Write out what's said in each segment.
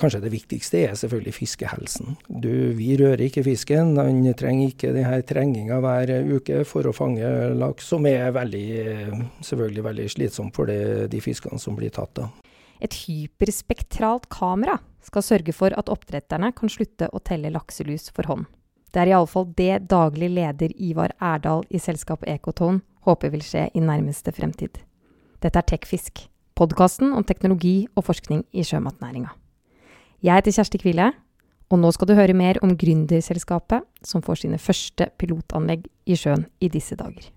Kanskje det viktigste er selvfølgelig fiskehelsen. Du, vi rører ikke fisken. Den trenger ikke denne trenginga hver uke for å fange laks, som er veldig, selvfølgelig veldig slitsomt for det, de fiskene som blir tatt. da. Et hyperspektralt kamera skal sørge for at oppdretterne kan slutte å telle lakselus for hånd. Det er iallfall det daglig leder Ivar Erdal i selskapet Ekoton håper vil skje i nærmeste fremtid. Dette er Tekfisk, podkasten om teknologi og forskning i sjømatnæringa. Jeg heter Kjersti Kvile, og nå skal du høre mer om gründerselskapet som får sine første pilotanlegg i sjøen i disse dager.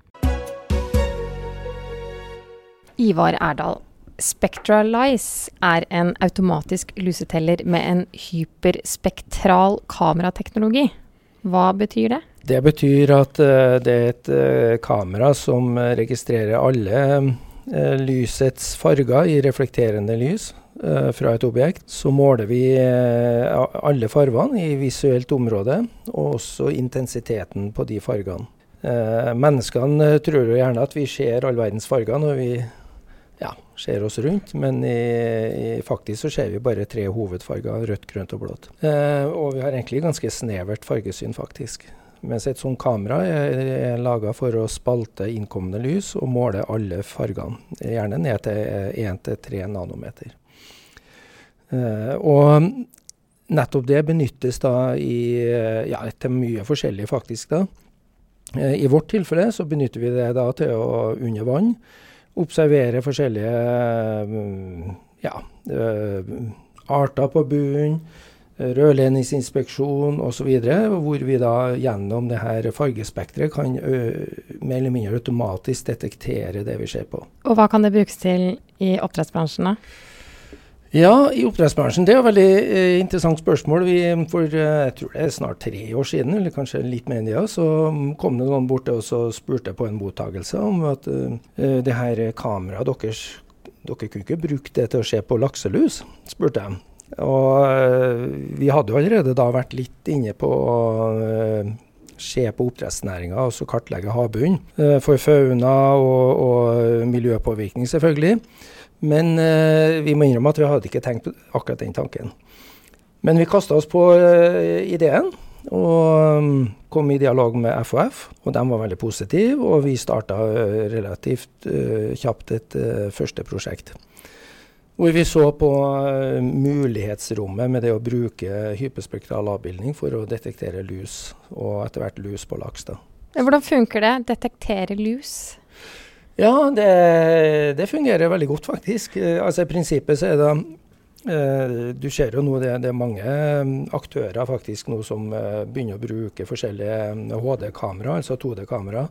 Ivar Erdal. Spectralize er en automatisk luseteller med en hyperspektral kamerateknologi. Hva betyr det? Det betyr at uh, det er et uh, kamera som registrerer alle lysets farger i reflekterende lys. Eh, fra et objekt, så måler vi eh, alle fargene i visuelt område, og også intensiteten på de fargene. Eh, menneskene tror jo gjerne at vi ser all verdens farger når vi ja, ser oss rundt, men i, i, faktisk så ser vi bare tre hovedfarger, rødt, grønt og blått. og vi har egentlig ganske snevert fargesyn, faktisk. Mens et sånt kamera er, er laga for å spalte innkommende lys og måle alle fargene. Gjerne ned til 1-3 nanometer. Eh, og nettopp det benyttes da i, ja, til mye forskjellig, faktisk. da. Eh, I vårt tilfelle så benytter vi det da til å under vann observere forskjellige uh, ja, arter på bunnen, rørledningsinspeksjon osv., hvor vi da gjennom det her fargespekteret kan mer eller mindre automatisk detektere det vi ser på. Og hva kan det brukes til i oppdrettsbransjen, da? Ja, i oppdrettsbransjen. Det er et veldig eh, interessant spørsmål. Vi, for eh, jeg tror det er snart tre år siden, eller kanskje litt mer enn det, så kom det noen bort og spurte på en mottagelse om at eh, det her kameraet deres Dere kunne ikke bruke det til å se på lakselus, spurte jeg. Og uh, vi hadde jo allerede da vært litt inne på å uh, se på oppdrettsnæringa, altså kartlegge havbunnen. Uh, for fauna og, og miljøpåvirkning, selvfølgelig. Men eh, vi må innrømme at vi hadde ikke tenkt akkurat den tanken. Men vi kasta oss på eh, ideen og um, kom i dialog med FHF. Og de var veldig positive, og vi starta relativt kjapt et første prosjekt. Hvor vi så på mulighetsrommet med det å bruke hyperspektral avbildning for å detektere lus, og etter hvert lus på laks. da. Hvordan funker det? Detektere lus? Ja, det, det, fungerer veldig godt, faktisk. Eh, altså I prinsippet så er det Uh, Du ser jo nå det, det er mange eh, aktører faktisk nå som begynner å bruke forskjellige HD-kamera, altså 2D-kamera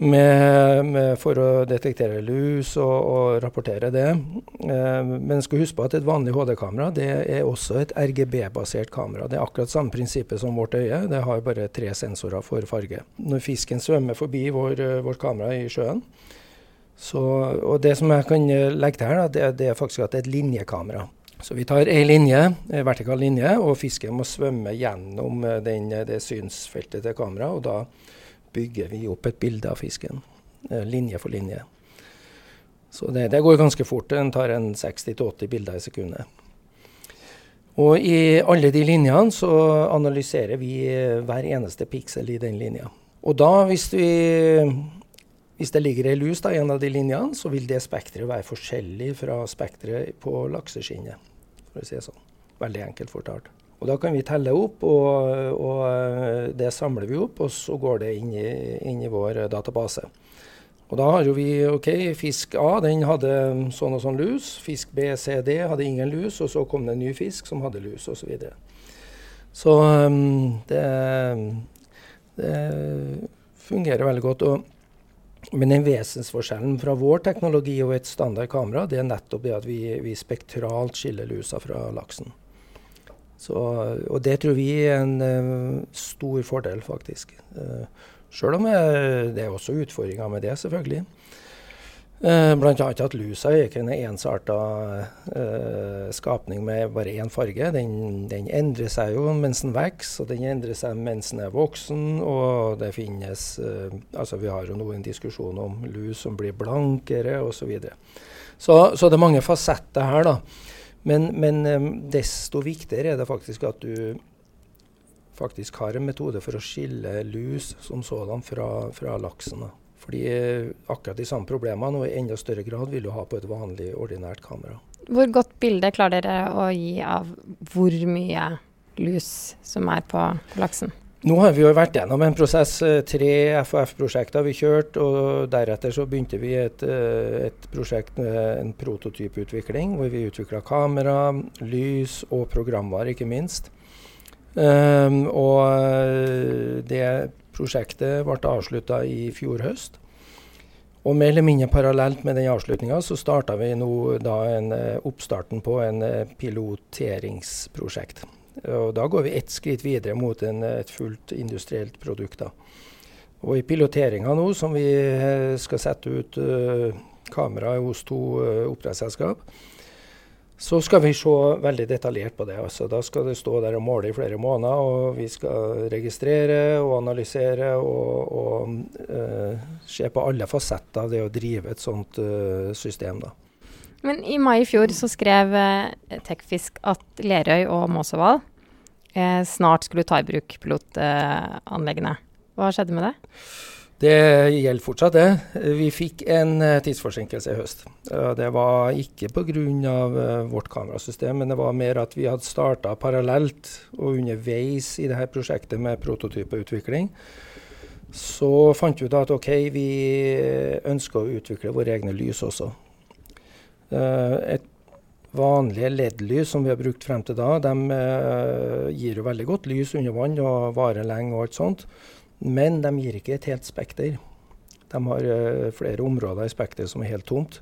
med, med, for å detektere lus og, og rapportere det. Eh, men skal huske på at et vanlig HD-kamera det er også et RGB-basert kamera. Det er akkurat samme prinsippet som vårt øye. Det har bare tre sensorer for farge. Når fisken svømmer forbi vår, eh, vårt kamera i sjøen, så, og det som jeg kan legge til her, det, det er faktisk at det er et linjekamera. Så vi tar ei linje, en vertikal linje, og fisken må svømme gjennom eh, den, det synsfeltet til kameraet. Bygger vi opp et bilde av fisken, eh, linje for linje. Så det, det går ganske fort. Den tar en 60-80 bilder i sekundet. Og i alle de linjene så analyserer vi eh, hver eneste piksel i den linja. Og da, hvis, vi, hvis det ligger ei lus i en av de linjene, så vil det spekteret være forskjellig fra spekteret på lakseskinnet, for å si det sånn. Veldig enkelt fortalt. Og Da kan vi telle opp, og, og, eh, det samler vi opp, og så går det inn i, inn i vår database. Og da har jo vi OK, fisk A den hadde sånn og sånn lus. Fisk B, C, D hadde ingen lus, og så kom det en ny fisk som hadde lus, osv. Så, videre. så um, det, det, fungerer veldig godt. Og, men den vesensforskjellen fra vår teknologi og et standard kamera, det er nettopp det at vi, vi spektralt skiller lusa fra laksen. Så, og det tror vi er en uh, stor fordel, faktisk. Uh, Sjøl om uh, det er også utfordringer med det, selvfølgelig. Uh, Bl.a. at lusa er ikke en ensarta skapning med bare én farge. Den, den, endrer seg jo mens den vokser, og den endrer seg mens den er voksen. Og det finnes Altså, vi har jo nå en diskusjon om lus som blir blankere, osv. Så, så, så det er mange fasetter her, da. Men, men desto viktigere er det faktisk at du faktisk har en metode for å skille lus som sådan fra, fra laksen. Fordi akkurat de samme problemene og i enda større grad vil du ha på et vanlig, ordinært kamera. Hvor godt bilde klarer dere å gi av hvor mye lus som er på laksen? Nå har vi jo vært gjennom en prosess. Eh, tre FHF-prosjekter har vi kjørt. og Deretter så begynte vi et, eh, et prosjekt med en prototyputvikling, hvor vi utvikla kamera, lys og programvare, ikke minst. Um, og eh, det prosjektet ble avslutta i fjor høst. Og mer eller mindre parallelt med den avslutninga så starta vi nå da en, oppstarten på en piloteringsprosjekt. Og da går vi ett skritt videre mot en, et fullt industrielt produkt. Da. Og i piloteringa nå, som vi eh, skal sette ut uh, kamera hos to uh, oppdrettsselskap, så skal vi se veldig detaljert på det. Altså, da skal det stå der og måle i flere måneder, og vi skal registrere og analysere og, og uh, se på alle fasetter av det å drive et sånt uh, system. da. Men i mai i fjor så skrev eh, Tekfisk at Lerøy og Måsøval eh, snart skulle ta i bruk pilotanleggene. Hva skjedde med det? Det gjelder fortsatt, det. Vi fikk en uh, tidsforsinkelse i høst. Uh, det var ikke pga. Vårt kamerasystem, men det var mer at vi hadde starta parallelt og underveis i dette prosjektet med prototypeutvikling. Så fant vi ut at OK, vi ønsker å utvikle våre egne lys også. Et vanlige LED-lys som vi har brukt frem til da, de uh, gir jo veldig godt lys under vann og varer lenge og alt sånt. Men de gir ikke et helt spekter. De har uh, flere områder i spekteret som er helt tomt.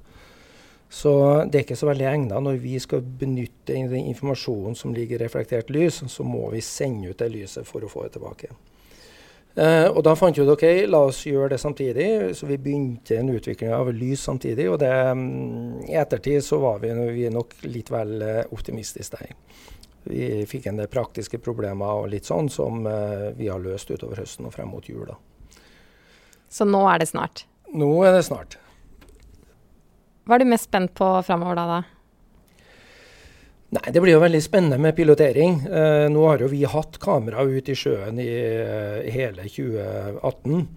Så det er ikke så veldig egnet. Når vi skal benytte den informasjonen som ligger i reflektert lys, så må vi sende ut det lyset for å få det tilbake. Uh, og da fant vi ut ok, la oss gjøre det samtidig. Så vi begynte en utvikling av lys samtidig. Og det, um, i ettertid så var vi, vi nok litt vel uh, optimistiske der. Vi fikk en del praktiske problemer og litt sånn som eh, vi har løst utover høsten og frem mot jul. da. Så nå er det snart? Nå er det snart. Hva er du mest spent på framover da? da? Nei, Det blir jo veldig spennende med pilotering. Eh, nå har jo vi hatt kamera ute i sjøen i i hele 2018,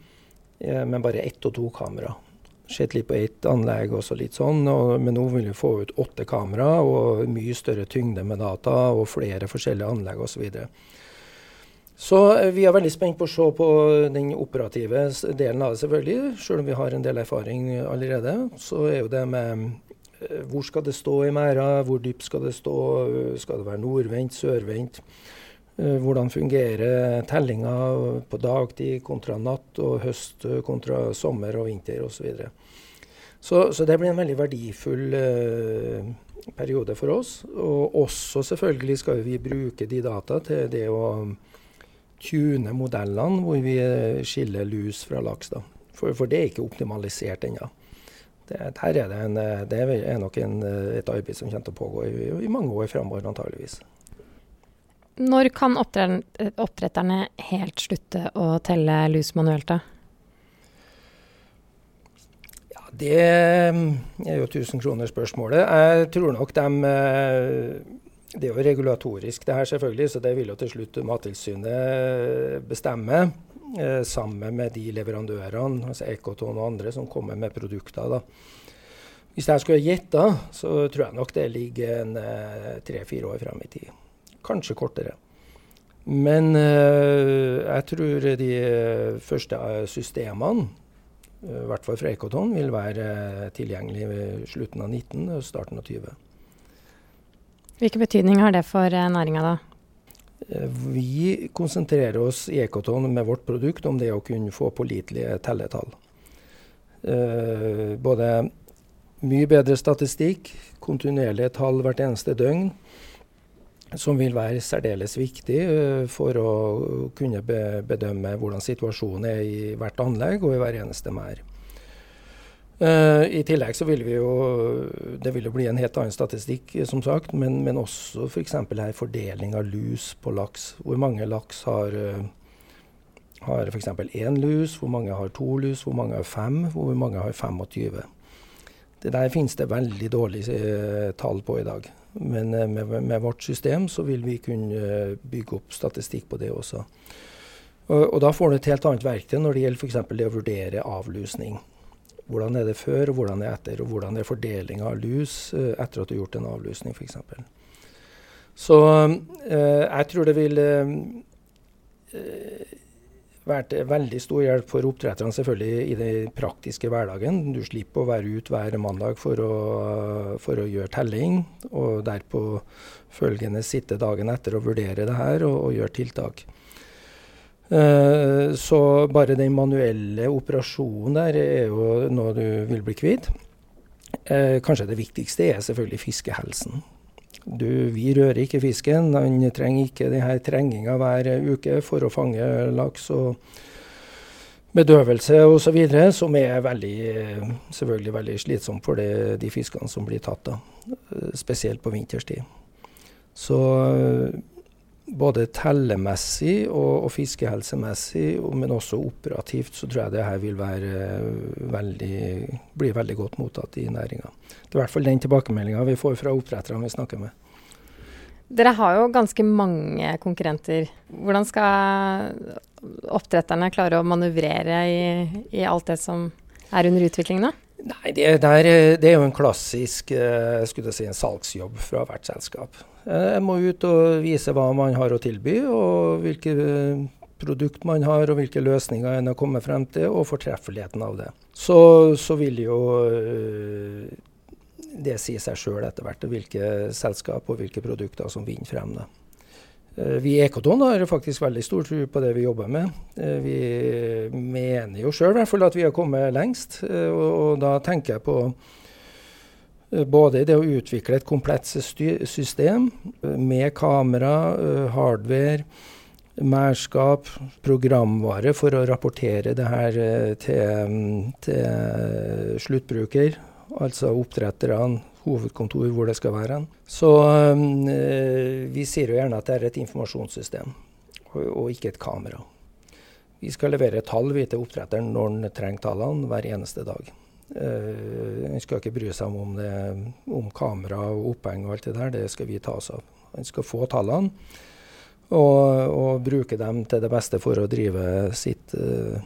eh, med bare ett og to kamera. Sett litt på ett anlegg og så litt sånn, og, men nå vil vi få ut åtte kamera og mye større tyngde med data og flere forskjellige anlegg osv. Så, videre. så eh, vi er veldig spent på å se på den operative delen av det, selvfølgelig. Selv om vi har en del erfaring allerede. Så er jo det med Eh, hvor skal det stå i merda? Hvor dypt skal det stå? Skal det være nordvendt, sørvendt? Eh, hvordan fungerer tellinga på dagtid kontra natt og høst kontra sommer og vinter osv. Så, så det blir en veldig verdifull eh, periode for oss. Og også selvfølgelig skal vi bruke de data til det å tune modellene hvor vi skiller lus fra laks. For, for det er ikke optimalisert ennå. Det, her er det, en, det er nok en, et arbeid som kommer til å pågå i, i mange år framover, antageligvis. Når kan oppdretterne helt slutte å telle lus manuelt, da? Ja, det er jo 1000 kroner-spørsmålet. Jeg tror nok de Det er jo regulatorisk det her, selvfølgelig, så det vil jo til slutt Mattilsynet bestemme eh, sammen med de leverandørene, altså Ekoton og andre, som kommer med produkter. da. Hvis jeg skulle gjette, så tror jeg nok det ligger en eh, tre-fire år frem i tid. Kanskje kortere. Men eh, jeg tror de første systemene, i hvert fall fra Ekoton, vil være tilgjengelig ved slutten av 19 og starten av 20. Hvilken betydning har det for næringa da? Eh, vi konsentrerer oss i Ekoton med vårt produkt om det å kunne få pålitelige telletall. Eh, både mye bedre statistikk, kontinuerlige tall hvert eneste døgn, som vil være særdeles viktig uh, for å kunne be bedømme hvordan situasjonen er i hvert anlegg og i hver eneste merd. Uh, I tillegg så vil vi jo Det vil jo bli en helt annen statistikk, som sagt, men, men også f.eks. For her fordeling av lus på laks. Hvor mange laks har, uh, har f.eks. én lus, hvor mange har to lus, hvor mange har fem, hvor mange har 25. Det der finnes det veldig dårlige eh, tall på i dag. Men eh, med, med, vårt system så vil vi kunne eh, bygge opp statistikk på det også. Og, og da får du et helt annet verktøy når det gjelder f.eks. det å vurdere avlusning. Hvordan er det før, og hvordan er det etter, og hvordan er fordelinga av lus uh, etter at du har gjort en avlusning f.eks. Så uh, jeg tror det vil være vært veldig stor hjelp for oppdretterne selvfølgelig i den praktiske hverdagen. Du slipper å være ute hver mandag for å, for å, gjøre telling, og derpå følgende sitte dagen etter og vurdere det her og, og gjøre tiltak. Uh, så bare den manuelle operasjonen der er jo noe du vil bli kvitt. Uh, kanskje det viktigste er selvfølgelig fiskehelsen. Du, vi rører ikke fisken. Han trenger ikke denne trenginga hver uke for å fange laks og bedøvelse osv., som er veldig, selvfølgelig veldig slitsomt for det, de fiskene som blir tatt, da. spesielt på vinterstid. Så både tellemessig og, og fiskehelsemessig, men også operativt, så tror jeg det her vil være veldig, bli veldig godt mottatt i næringa. Det er i hvert fall den tilbakemeldinga vi får fra oppdretterne vi snakker med. Dere har jo ganske mange konkurrenter. Hvordan skal oppdretterne klare å manøvrere i, i alt det som er under utvikling nå? Nei, det, der, det, er jo en klassisk eh, si, en salgsjobb fra hvert selskap. Jeg må ut og vise hva man har å tilby, og hvilke eh, produkt man har, og hvilke løsninger en har kommet frem til, og fortreffeligheten av det. Så, så vil jo eh, det si seg sjøl etter hvert hvilke selskap og hvilke produkter som vinner frem. Da. Eh, vi i Ekoton har faktisk veldig stor tro på det vi jobber med. Eh, vi mener jo sjøl at vi har kommet lengst. og, og, da tenker jeg på både det å utvikle et komplett system med kamera, hardware, mærskap, programvare for å rapportere det her til, til sluttbruker altså oppdretterne, hovedkontor, hvor det skal være. Så øh, vi sier jo gjerne at det er et informasjonssystem, og, ikke et kamera. Vi skal levere tall til oppdretteren når han trenger tallene, hver eneste dag. Uh, han skal ikke bry seg om, om, det, om kamera og oppheng og alt det der, det skal vi ta oss av. Han skal få tallene og, og bruke dem til det beste for å drive sitt uh,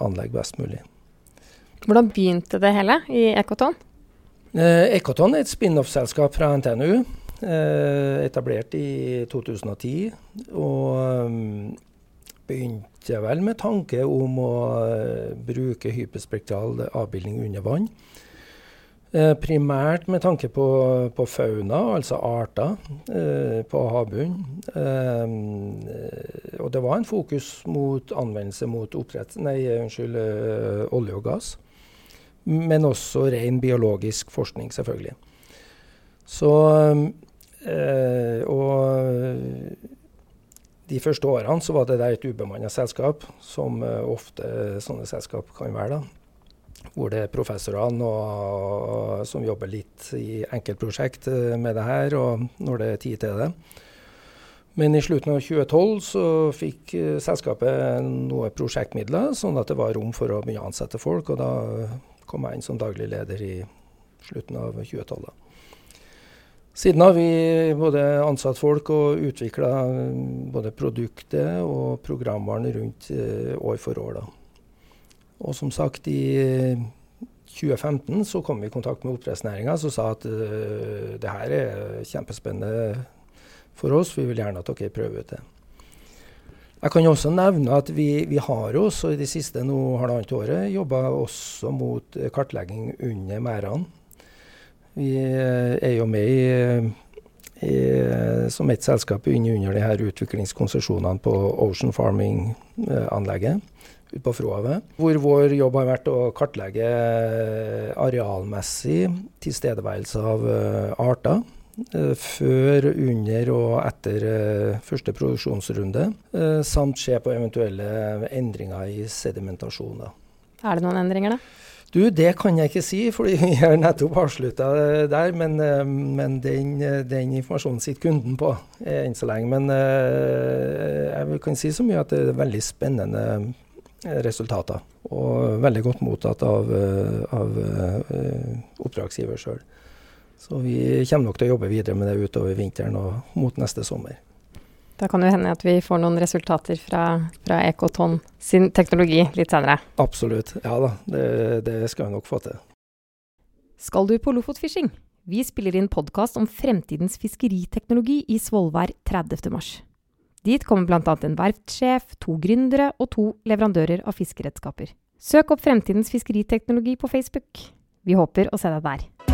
anlegg best mulig. Hvordan begynte det hele i Ekoton? Eh, Ekoton er et spin-off-selskap fra NTNU. Eh, etablert i 2010. Og um, begynte jeg vel med tanke om å uh, bruke hyperspektral avbildning under vann. Eh, primært med tanke på, på, fauna, altså arter, eh, på havbunnen. Eh, og det var en fokus mot anvendelse mot oppdrett, nei, unnskyld, eh, olje og gass men også ren biologisk forskning, selvfølgelig. Så Og de første årene så var det der et ubemanna selskap, som øh, ofte sånne selskap kan være. da, Hvor det er professorene som jobber litt i enkeltprosjekt øh, med det her, og når det er tid til det. Men i slutten av 2012 så fikk selskapet noen prosjektmidler, sånn at det var rom for å begynne å ansette folk. og da kom jeg inn som daglig leder i slutten av 2012. Siden har vi både ansatt folk og utvikla mm, både produktet og programvaren rundt uh, år for år. Da. Og som sagt, i 2015 så kom vi i kontakt med oppdrettsnæringa som sa at det her er kjempespennende for oss, vi vil gjerne at dere prøver ut det. Jeg kan også nevne at vi, vi har også i det siste nå halvannet året jobba også mot eh, kartlegging under merdene. Vi eh, er jo med i, i, som ett selskap under, de her utviklingskonsesjonene på Ocean Farming-anlegget ute på Frohavet. Hvor vår jobb har vært å kartlegge arealmessig tilstedeværelse av arter Eh, før, under og etter første produksjonsrunde, samt se på eventuelle endringer i sedimentasjon. Er det noen endringer, da? Du, Det kan jeg ikke si, fordi vi har nettopp avslutta der. Men, uh, men den, den, informasjonen sitter kunden på enn så lenge. Men jeg kan si så mye at det er veldig spennende resultater. Og veldig godt mottatt av, av oppdragsgiver sjøl. Så vi kommer nok til å jobbe videre med det utover vinteren og mot neste sommer. Da kan det hende at vi får noen resultater fra, fra Ekoton sin teknologi litt senere. Absolutt. Ja da, det, det skal vi nok få til. Skal du på Lofotfishing? Vi spiller inn podkast om fremtidens fiskeriteknologi i Svolvær 30.3. Dit kommer bl.a. en verftssjef, to gründere og to leverandører av fiskeredskaper. Søk opp Fremtidens fiskeriteknologi på Facebook. Vi håper å se deg der.